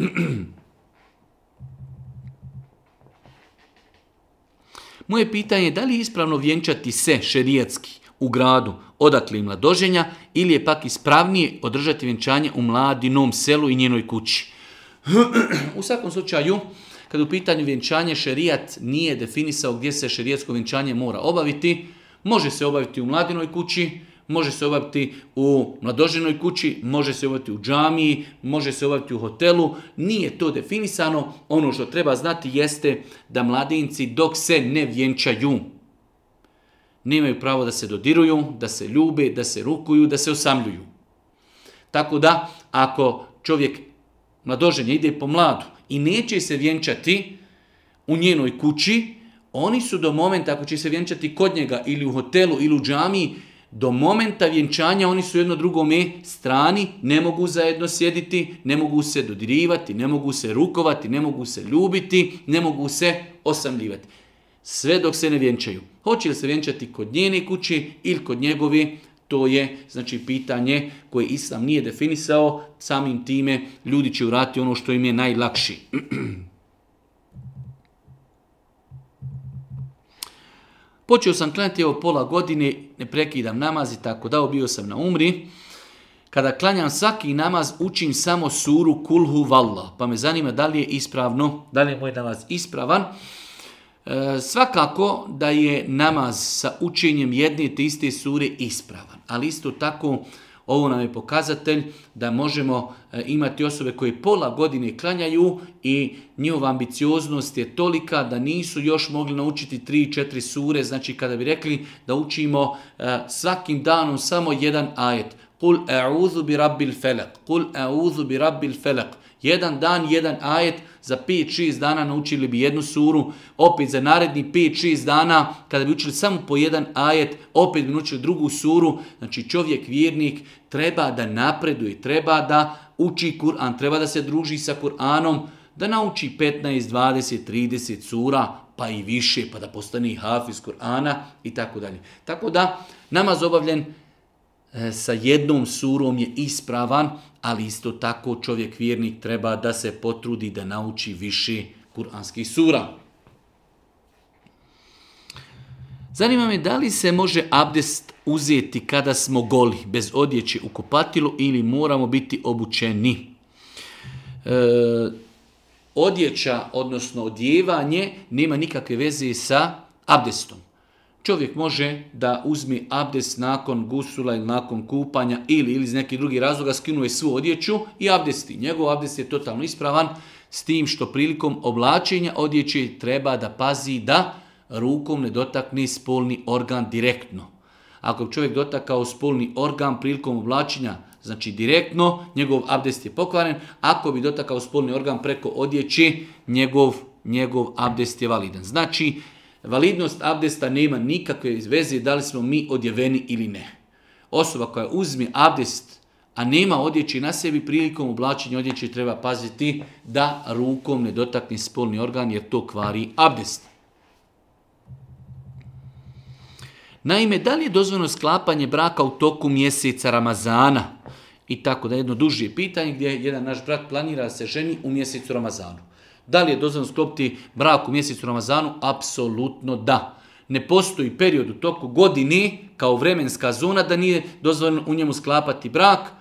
Moje pitanje je da li je ispravno vjenčati se šerijatski u gradu odakle mladoženja ili je pak ispravnije održati vjenčanje u mladinom selu i njenoj kući. <clears throat> u svakom slučaju, kad u pitanju vjenčanje šerijat nije definisao gdje se šerijatsko vjenčanje mora obaviti, može se obaviti u mladinoj kući, može se obaviti u mladoženoj kući, može se obaviti u džamiji, može se obaviti u hotelu, nije to definisano. Ono što treba znati jeste da mladinci dok se ne vjenčaju, nemaju pravo da se dodiruju, da se ljube, da se rukuju, da se osamljuju. Tako da, ako čovjek mladoženje ide po mladu, i neće se vjenčati u njenoj kući, oni su do momenta, ako će se vjenčati kod njega ili u hotelu ili u džamiji, do momenta vjenčanja oni su jedno drugome strani, ne mogu zajedno sjediti, ne mogu se dodirivati, ne mogu se rukovati, ne mogu se ljubiti, ne mogu se osamljivati. Sve dok se ne vjenčaju. Hoće li se vjenčati kod njene kući ili kod njegovi. To je znači pitanje koje Islam nije definisao, samim time ljudi će urati ono što im je najlakši. <clears throat> Počeo sam klanjati evo pola godine, ne prekidam namaz i tako da, bio sam na umri. Kada klanjam svaki namaz, učim samo suru kulhu valla. Pa me zanima da li je ispravno, da li je moj namaz ispravan. E, svakako da je namaz sa učenjem jedne te iste sure ispravan, ali isto tako ovo nam je pokazatelj da možemo e, imati osobe koje pola godine klanjaju i njihova ambicioznost je tolika da nisu još mogli naučiti 3-4 sure, znači kada bi rekli da učimo e, svakim danom samo jedan ajet. Kul e'udhu bi rabbil kul bi rabbil felak, jedan dan, jedan ajet, za 5-6 dana naučili bi jednu suru, opet za naredni 5-6 dana, kada bi učili samo po jedan ajet, opet bi naučili drugu suru. Znači čovjek, vjernik, treba da napreduje, treba da uči Kur'an, treba da se druži sa Kur'anom, da nauči 15, 20, 30 sura, pa i više, pa da postane i hafiz Kur'ana i tako dalje. Tako da, namaz obavljen E, sa jednom surom je ispravan, ali isto tako čovjek vjernik treba da se potrudi da nauči više kuranskih sura. Zanima me da li se može abdest uzeti kada smo goli, bez odjeće u kupatilu ili moramo biti obučeni. E, odjeća, odnosno odjevanje, nema nikakve veze sa abdestom. Čovjek može da uzmi abdest nakon gusula ili nakon kupanja ili, iz nekih drugih razloga skinuje svu odjeću i abdesti. Njegov abdest je totalno ispravan s tim što prilikom oblačenja odjeće treba da pazi da rukom ne dotakne spolni organ direktno. Ako bi čovjek dotakao spolni organ prilikom oblačenja, znači direktno, njegov abdest je pokvaren. Ako bi dotakao spolni organ preko odjeće, njegov, njegov abdest je validan. Znači, validnost abdesta nema nikakve veze da li smo mi odjeveni ili ne. Osoba koja uzmi abdest, a nema odjeći na sebi, prilikom oblačenja odjeći treba paziti da rukom ne dotakne spolni organ jer to kvari abdest. Naime, da li je dozvoljeno sklapanje braka u toku mjeseca Ramazana? I tako da jedno dužije pitanje gdje jedan naš brat planira da se ženi u mjesecu Ramazanu. Da li je dozvoljeno sklopiti brak u mjesecu Ramazanu? Apsolutno da. Ne postoji period u toku godine, kao vremenska zona da nije dozvoljeno u njemu sklapati brak.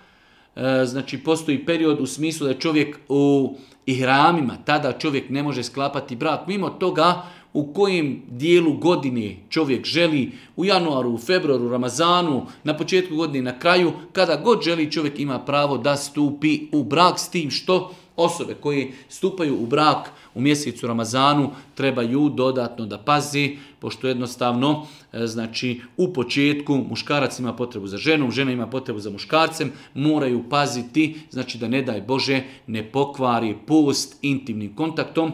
E, znači postoji period u smislu da čovjek u ihramima, tada čovjek ne može sklapati brak. Mimo toga u kojem dijelu godine čovjek želi, u januaru, u februaru, Ramazanu, na početku godine, na kraju, kada god želi čovjek ima pravo da stupi u brak s tim što Osobe koji stupaju u brak u mjesecu Ramazanu trebaju dodatno da pazi, pošto jednostavno, e, znači u početku muškarac ima potrebu za ženom, žena ima potrebu za muškarcem, moraju paziti, znači da ne daj Bože ne pokvari post intimnim kontaktom e,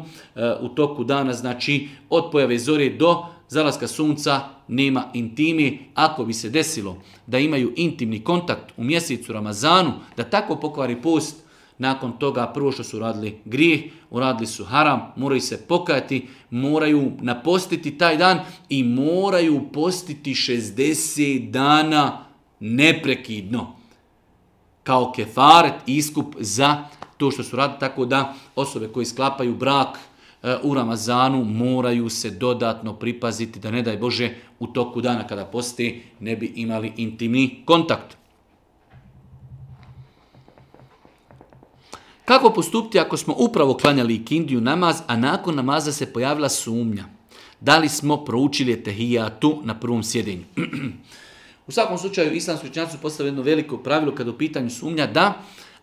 u toku dana, znači od pojave zore do zalaska sunca nema intimi. Ako bi se desilo da imaju intimni kontakt u mjesecu Ramazanu, da tako pokvari post, nakon toga prvo što su radili grijeh, uradili su haram, moraju se pokajati, moraju napostiti taj dan i moraju postiti 60 dana neprekidno. Kao kefaret, iskup za to što su radili, tako da osobe koje sklapaju brak e, u Ramazanu moraju se dodatno pripaziti da ne daj Bože u toku dana kada posti ne bi imali intimni kontakt. Kako postupiti ako smo upravo klanjali ikindiju namaz, a nakon namaza se pojavila sumnja? Da li smo proučili tehijatu na prvom sjedenju? <clears throat> u svakom slučaju, islamski učinjaci su postavili jedno veliko pravilo kada u pitanju sumnja da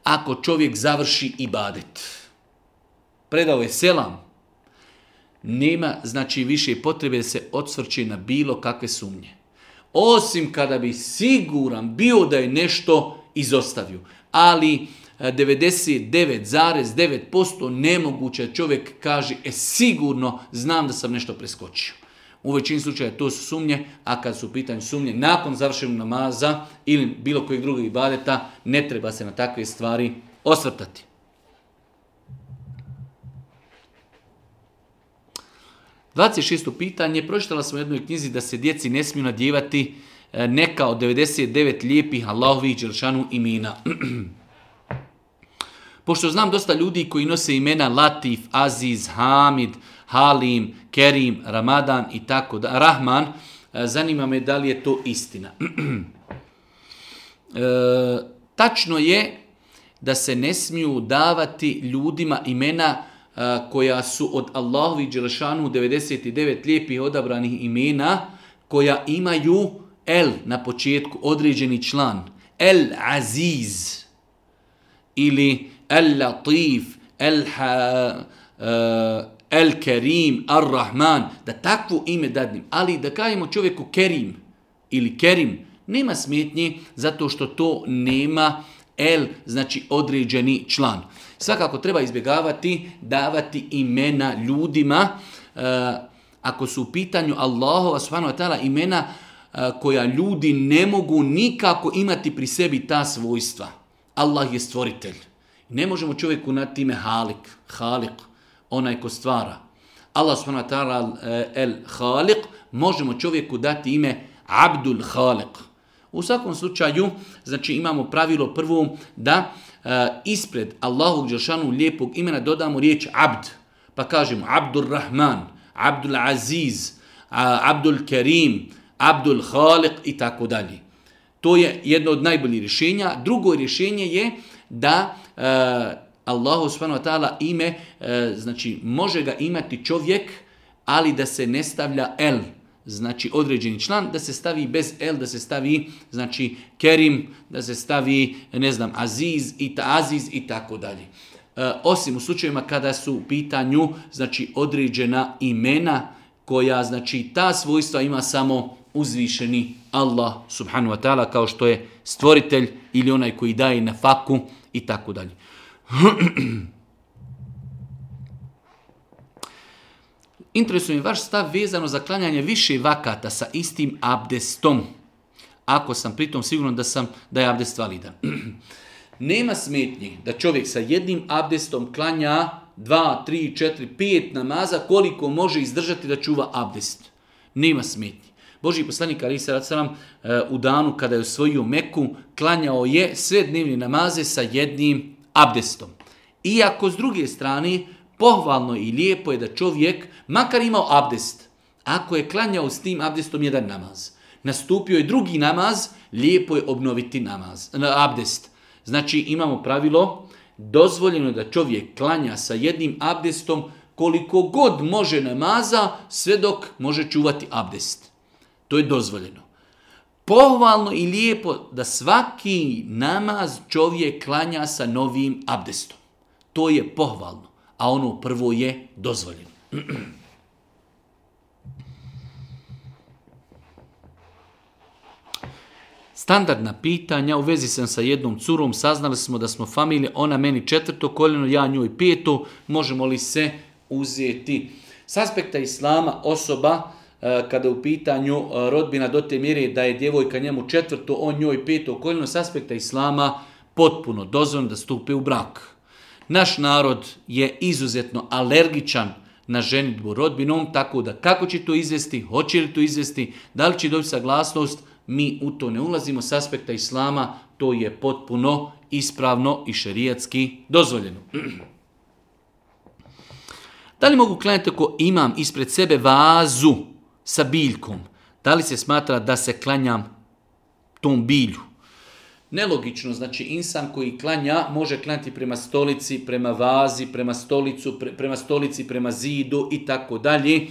ako čovjek završi ibadet, predao je selam, nema znači više potrebe da se odsvrće na bilo kakve sumnje. Osim kada bi siguran bio da je nešto izostavio. Ali 99,9% nemoguće čovjek kaže e sigurno znam da sam nešto preskočio. U većini slučaja to su sumnje, a kad su u pitanju sumnje nakon završenog namaza ili bilo kojeg drugog ibadeta, ne treba se na takve stvari osvrtati. 26. pitanje, pročitala sam u jednoj knjizi da se djeci ne smiju nadjevati e, neka od 99 lijepih Allahovih i imena. <clears throat> Pošto znam dosta ljudi koji nose imena Latif, Aziz, Hamid, Halim, Kerim, Ramadan i tako da, Rahman, e, zanima me da li je to istina. <clears throat> E, tačno je da se ne smiju davati ljudima imena e, koja su od Allahovi Đelšanu 99 lijepih odabranih imena koja imaju El na početku, određeni član. El Aziz ili Al- latif el eh, Rahman, da takvo ime dadnim. Ali da kažemo čovjeku Kerim ili Kerim, nema smetnje zato što to nema El, znači određeni član. Svakako treba izbjegavati davati imena ljudima eh, ako su u pitanju Allahova subhanahu wa imena eh, koja ljudi ne mogu nikako imati pri sebi ta svojstva. Allah je stvoritelj. Ne možemo čovjeku dati ime halik, halik, onaj ko stvara. Allah subhanahu eh, el halik, možemo čovjeku dati ime Abdul Halik. U svakom slučaju, znači imamo pravilo prvo da eh, ispred Allahog Đelšanu lijepog imena dodamo riječ Abd, pa kažemo Abdul Rahman, Abdul Aziz, Abdul Kerim, Abdul Halik i tako dalje. To je jedno od najboljih rješenja. Drugo rješenje je da e, Allahu subhanahu wa ime, eh, znači može ga imati čovjek, ali da se ne stavlja el, znači određeni član, da se stavi bez el, da se stavi znači kerim, da se stavi ne znam aziz i ta aziz i tako dalje. Eh, osim u slučajevima kada su u pitanju znači određena imena koja znači ta svojstva ima samo uzvišeni Allah subhanu wa ta'ala kao što je stvoritelj ili onaj koji daje na faku i tako dalje. <clears throat> Interesuje vaš stav vezano za klanjanje više vakata sa istim abdestom. Ako sam pritom sigurno da sam da je abdest validan. <clears throat> Nema smetnji da čovjek sa jednim abdestom klanja 2, 3, 4, 5 namaza koliko može izdržati da čuva abdest. Nema smetnje. Boži poslanik Ali Salam eh, u danu kada je osvojio Meku klanjao je sve dnevne namaze sa jednim abdestom. Iako s druge strane pohvalno i lijepo je da čovjek makar imao abdest, ako je klanjao s tim abdestom jedan namaz, nastupio je drugi namaz, lijepo je obnoviti namaz, eh, abdest. Znači imamo pravilo, dozvoljeno da čovjek klanja sa jednim abdestom koliko god može namaza, sve dok može čuvati abdest. To je dozvoljeno. Pohvalno i lijepo da svaki namaz čovjek klanja sa novim abdestom. To je pohvalno, a ono prvo je dozvoljeno. <clears throat> Standardna pitanja, u vezi sam sa jednom curom, saznali smo da smo familije, ona meni četvrto koljeno, ja njoj peto, možemo li se uzeti? S aspekta islama osoba E, kada je u pitanju e, rodbina do te mjere da je djevojka njemu četvrto, on njoj peto okoljeno s aspekta islama potpuno dozvan da stupe u brak. Naš narod je izuzetno alergičan na ženitbu rodbinom, tako da kako će to izvesti, hoće li to izvesti, da li će dobiti saglasnost, mi u to ne ulazimo s aspekta islama, to je potpuno ispravno i šerijatski dozvoljeno. <clears throat> Da li mogu klanjati ako imam ispred sebe vazu sa biljkom. Da li se smatra da se klanjam tom bilju? Nelogično, znači insan koji klanja može klanjati prema stolici, prema vazi, prema stolicu, prema stolici, prema zidu i tako dalje. E,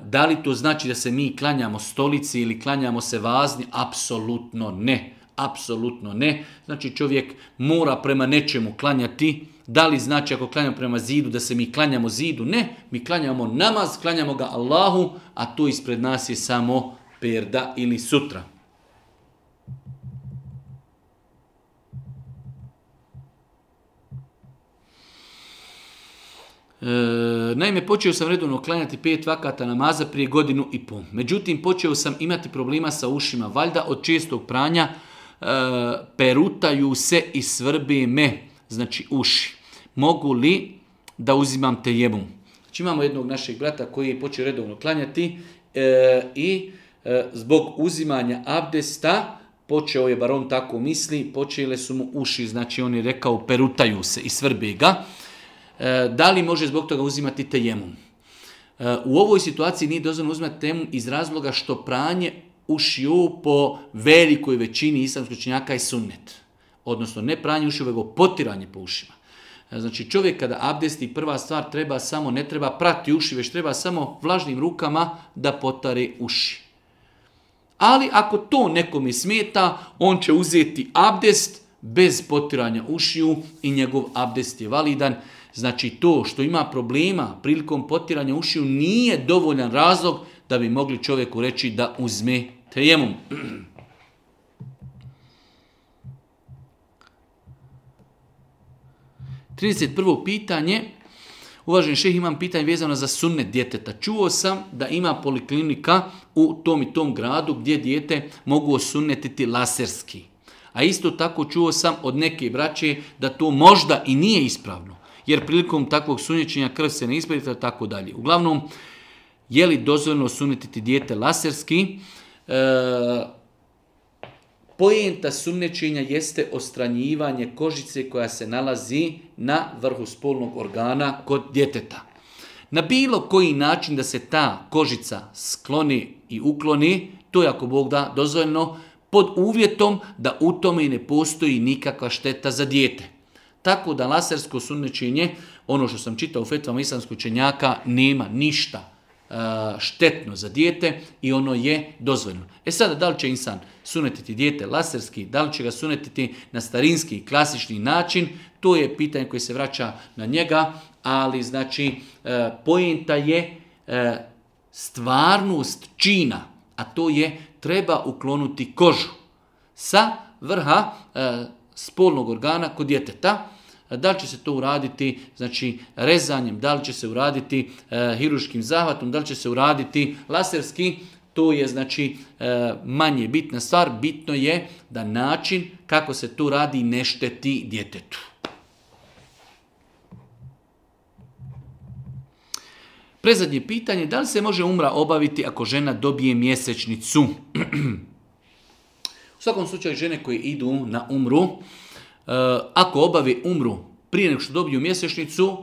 da li to znači da se mi klanjamo stolici ili klanjamo se vazni? Apsolutno ne. Apsolutno ne. Znači čovjek mora prema nečemu klanjati da li znači ako klanjamo prema zidu da se mi klanjamo zidu? Ne, mi klanjamo namaz, klanjamo ga Allahu, a to ispred nas je samo perda ili sutra. E, naime, počeo sam redovno klanjati pet vakata namaza prije godinu i pol. Međutim, počeo sam imati problema sa ušima. Valjda od čestog pranja e, perutaju se i svrbi me znači uši. Mogu li da uzimam te Znači imamo jednog našeg brata koji je počeo redovno klanjati e, i e, zbog uzimanja abdesta, počeo je, bar on tako misli, počele su mu uši, znači on je rekao perutaju se i svrbi ga. E, da li može zbog toga uzimati tejemum? E, u ovoj situaciji nije dozvoljeno uzimati temu iz razloga što pranje ušiju po velikoj većini islamskoj činjaka je sunnet odnosno ne pranje ušiju, nego potiranje po ušima. E, znači čovjek kada abdesti prva stvar treba samo, ne treba prati uši, već treba samo vlažnim rukama da potare uši. Ali ako to nekome smeta, on će uzeti abdest bez potiranja ušiju i njegov abdest je validan. Znači to što ima problema prilikom potiranja ušiju nije dovoljan razlog da bi mogli čovjeku reći da uzme tejemom. <clears throat> 31. pitanje. Uvaženi šeh, imam pitanje vezano za sunnet djeteta. Čuo sam da ima poliklinika u tom i tom gradu gdje dijete mogu osunnetiti laserski. A isto tako čuo sam od neke braće da to možda i nije ispravno. Jer prilikom takvog sunjećenja krv se ne ispravite, tako dalje. Uglavnom, je li dozvoljno osunetiti dijete laserski? E, Pojenta sumnečenja jeste ostranjivanje kožice koja se nalazi na vrhu spolnog organa kod djeteta. Na bilo koji način da se ta kožica skloni i ukloni, to je ako Bog da dozvoljeno, pod uvjetom da u tome ne postoji nikakva šteta za dijete. Tako da lasersko sumnečenje, ono što sam čitao u fetvama islamskoj čenjaka, nema ništa štetno za dijete i ono je dozvoljeno. E sada, da li će insan sunetiti dijete laserski, da li će ga sunetiti na starinski, klasični način, to je pitanje koje se vraća na njega, ali znači e, pojenta je e, stvarnost čina, a to je treba uklonuti kožu sa vrha e, spolnog organa kod djeteta, da li će se to uraditi znači, rezanjem, da li će se uraditi e, hiruškim zahvatom, da li će se uraditi laserski, to je znači e, manje bitna stvar. Bitno je da način kako se to radi ne šteti djetetu. Prezadnje pitanje, da li se može umra obaviti ako žena dobije mjesečnicu? <clears throat> U svakom slučaju žene koje idu na umru, Eh, ako obavi umru prije nego što dobiju mjesečnicu,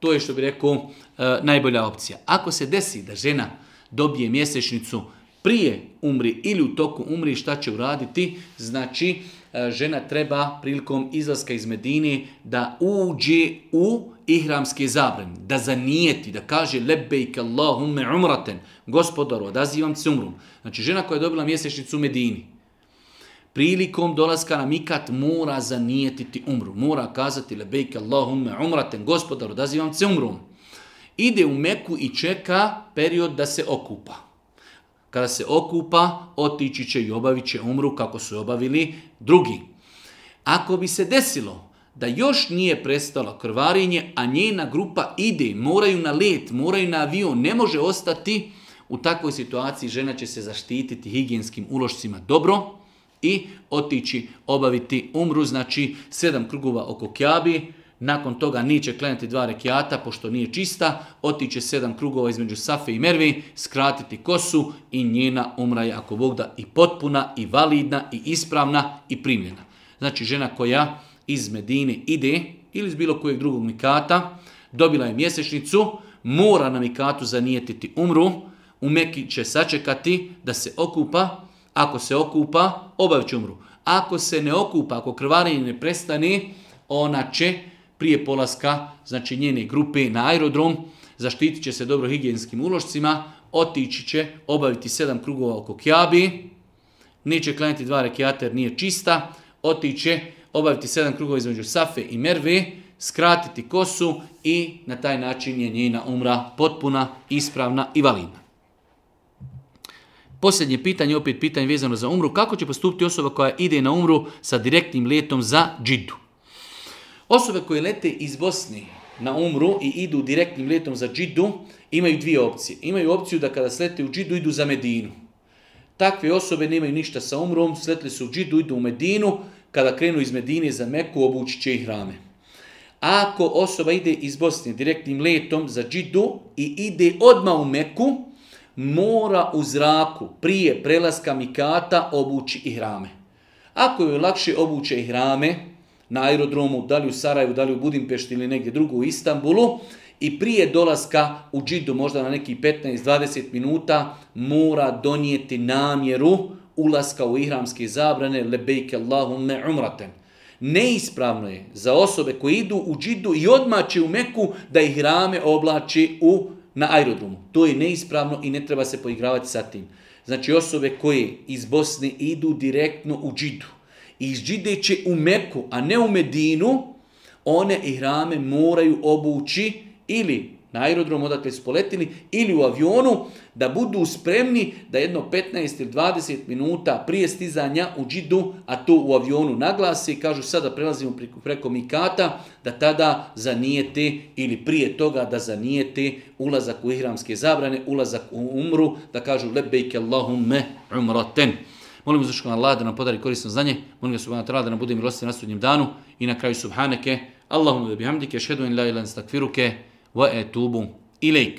to je što bi rekao eh, najbolja opcija. Ako se desi da žena dobije mjesečnicu prije umri ili u toku umri, šta će uraditi? Znači, eh, žena treba prilikom izlaska iz Medini da uđe u ihramski zabran, da zanijeti, da kaže lebejke Allahumme umraten, gospodaru, odazivam se umrum. Znači, žena koja je dobila mjesečnicu u Medini, prilikom dolaska na mikat mora zanijetiti umru. Mora kazati lebejke Allahumme umraten, gospodar, odazivam se umrom. Ide u Meku i čeka period da se okupa. Kada se okupa, otići će i obavit će umru kako su obavili drugi. Ako bi se desilo da još nije prestalo krvarinje, a njena grupa ide, moraju na let, moraju na avion, ne može ostati, u takvoj situaciji žena će se zaštititi higijenskim ulošcima dobro, i otići obaviti umru, znači sedam krugova oko kjabi, nakon toga neće klenati dva rekiata, pošto nije čista, otiće sedam krugova između Safe i Mervi, skratiti kosu i njena umra je, ako Bog da, i potpuna, i validna, i ispravna, i primljena. Znači, žena koja iz Medine ide, ili iz bilo kojeg drugog mikata, dobila je mjesečnicu, mora na mikatu zanijetiti umru, u Meki će sačekati da se okupa, ako se okupa, obavit će umru. Ako se ne okupa, ako krvarenje ne prestane, ona će prije polaska znači njene grupe na aerodrom, zaštitit će se dobro higijenskim ulošcima, otići će obaviti sedam krugova oko kjabi, neće klanjati dva rekiata jer nije čista, će, obaviti sedam krugova između Safe i Merve, skratiti kosu i na taj način je njena umra potpuna, ispravna i validna. Posljednje pitanje, opet pitanje vezano za umru. Kako će postupiti osoba koja ide na umru sa direktnim letom za džidu? Osobe koje lete iz Bosni na umru i idu direktnim letom za džidu, imaju dvije opcije. Imaju opciju da kada slete u džidu, idu za Medinu. Takve osobe nemaju ništa sa umrom, sletli su u džidu, idu u Medinu, kada krenu iz Medine za Meku, obući će ih hrame. Ako osoba ide iz Bosne direktnim letom za džidu i ide odmah u Meku, mora u zraku prije prelaska mikata obući ihrame. Ako je lakše obuće ihrame na aerodromu, da li u Saraju, da li u Budimpešti ili negdje drugo u Istanbulu, i prije dolaska u džidu, možda na neki 15-20 minuta, mora donijeti namjeru ulaska u ihramske zabrane lebejke Allahumme umraten. Neispravno je za osobe koje idu u džidu i odmaće u Meku da ih rame oblači u na aerodromu. To je neispravno i ne treba se poigravati sa tim. Znači osobe koje iz Bosne idu direktno u džidu i iz džide će u Meku, a ne u Medinu, one hrame moraju obući ili na aerodromu odakle su poletili ili u avionu da budu spremni da jedno 15 ili 20 minuta prije stizanja u džidu, a to u avionu naglasi kažu sada prelazimo preko, preko mikata, da tada zanijete ili prije toga da zanijete ulazak u ihramske zabrane, ulazak u umru, da kažu lebejke Allahumme umraten. Molim uzviškom Allah da nam podari korisno znanje, molim ga subhanahu da nam bude na sudnjem danu i na kraju subhaneke, Allahumme da bihamdike, šedu in la ilan stakfiruke, wa atubu ilayk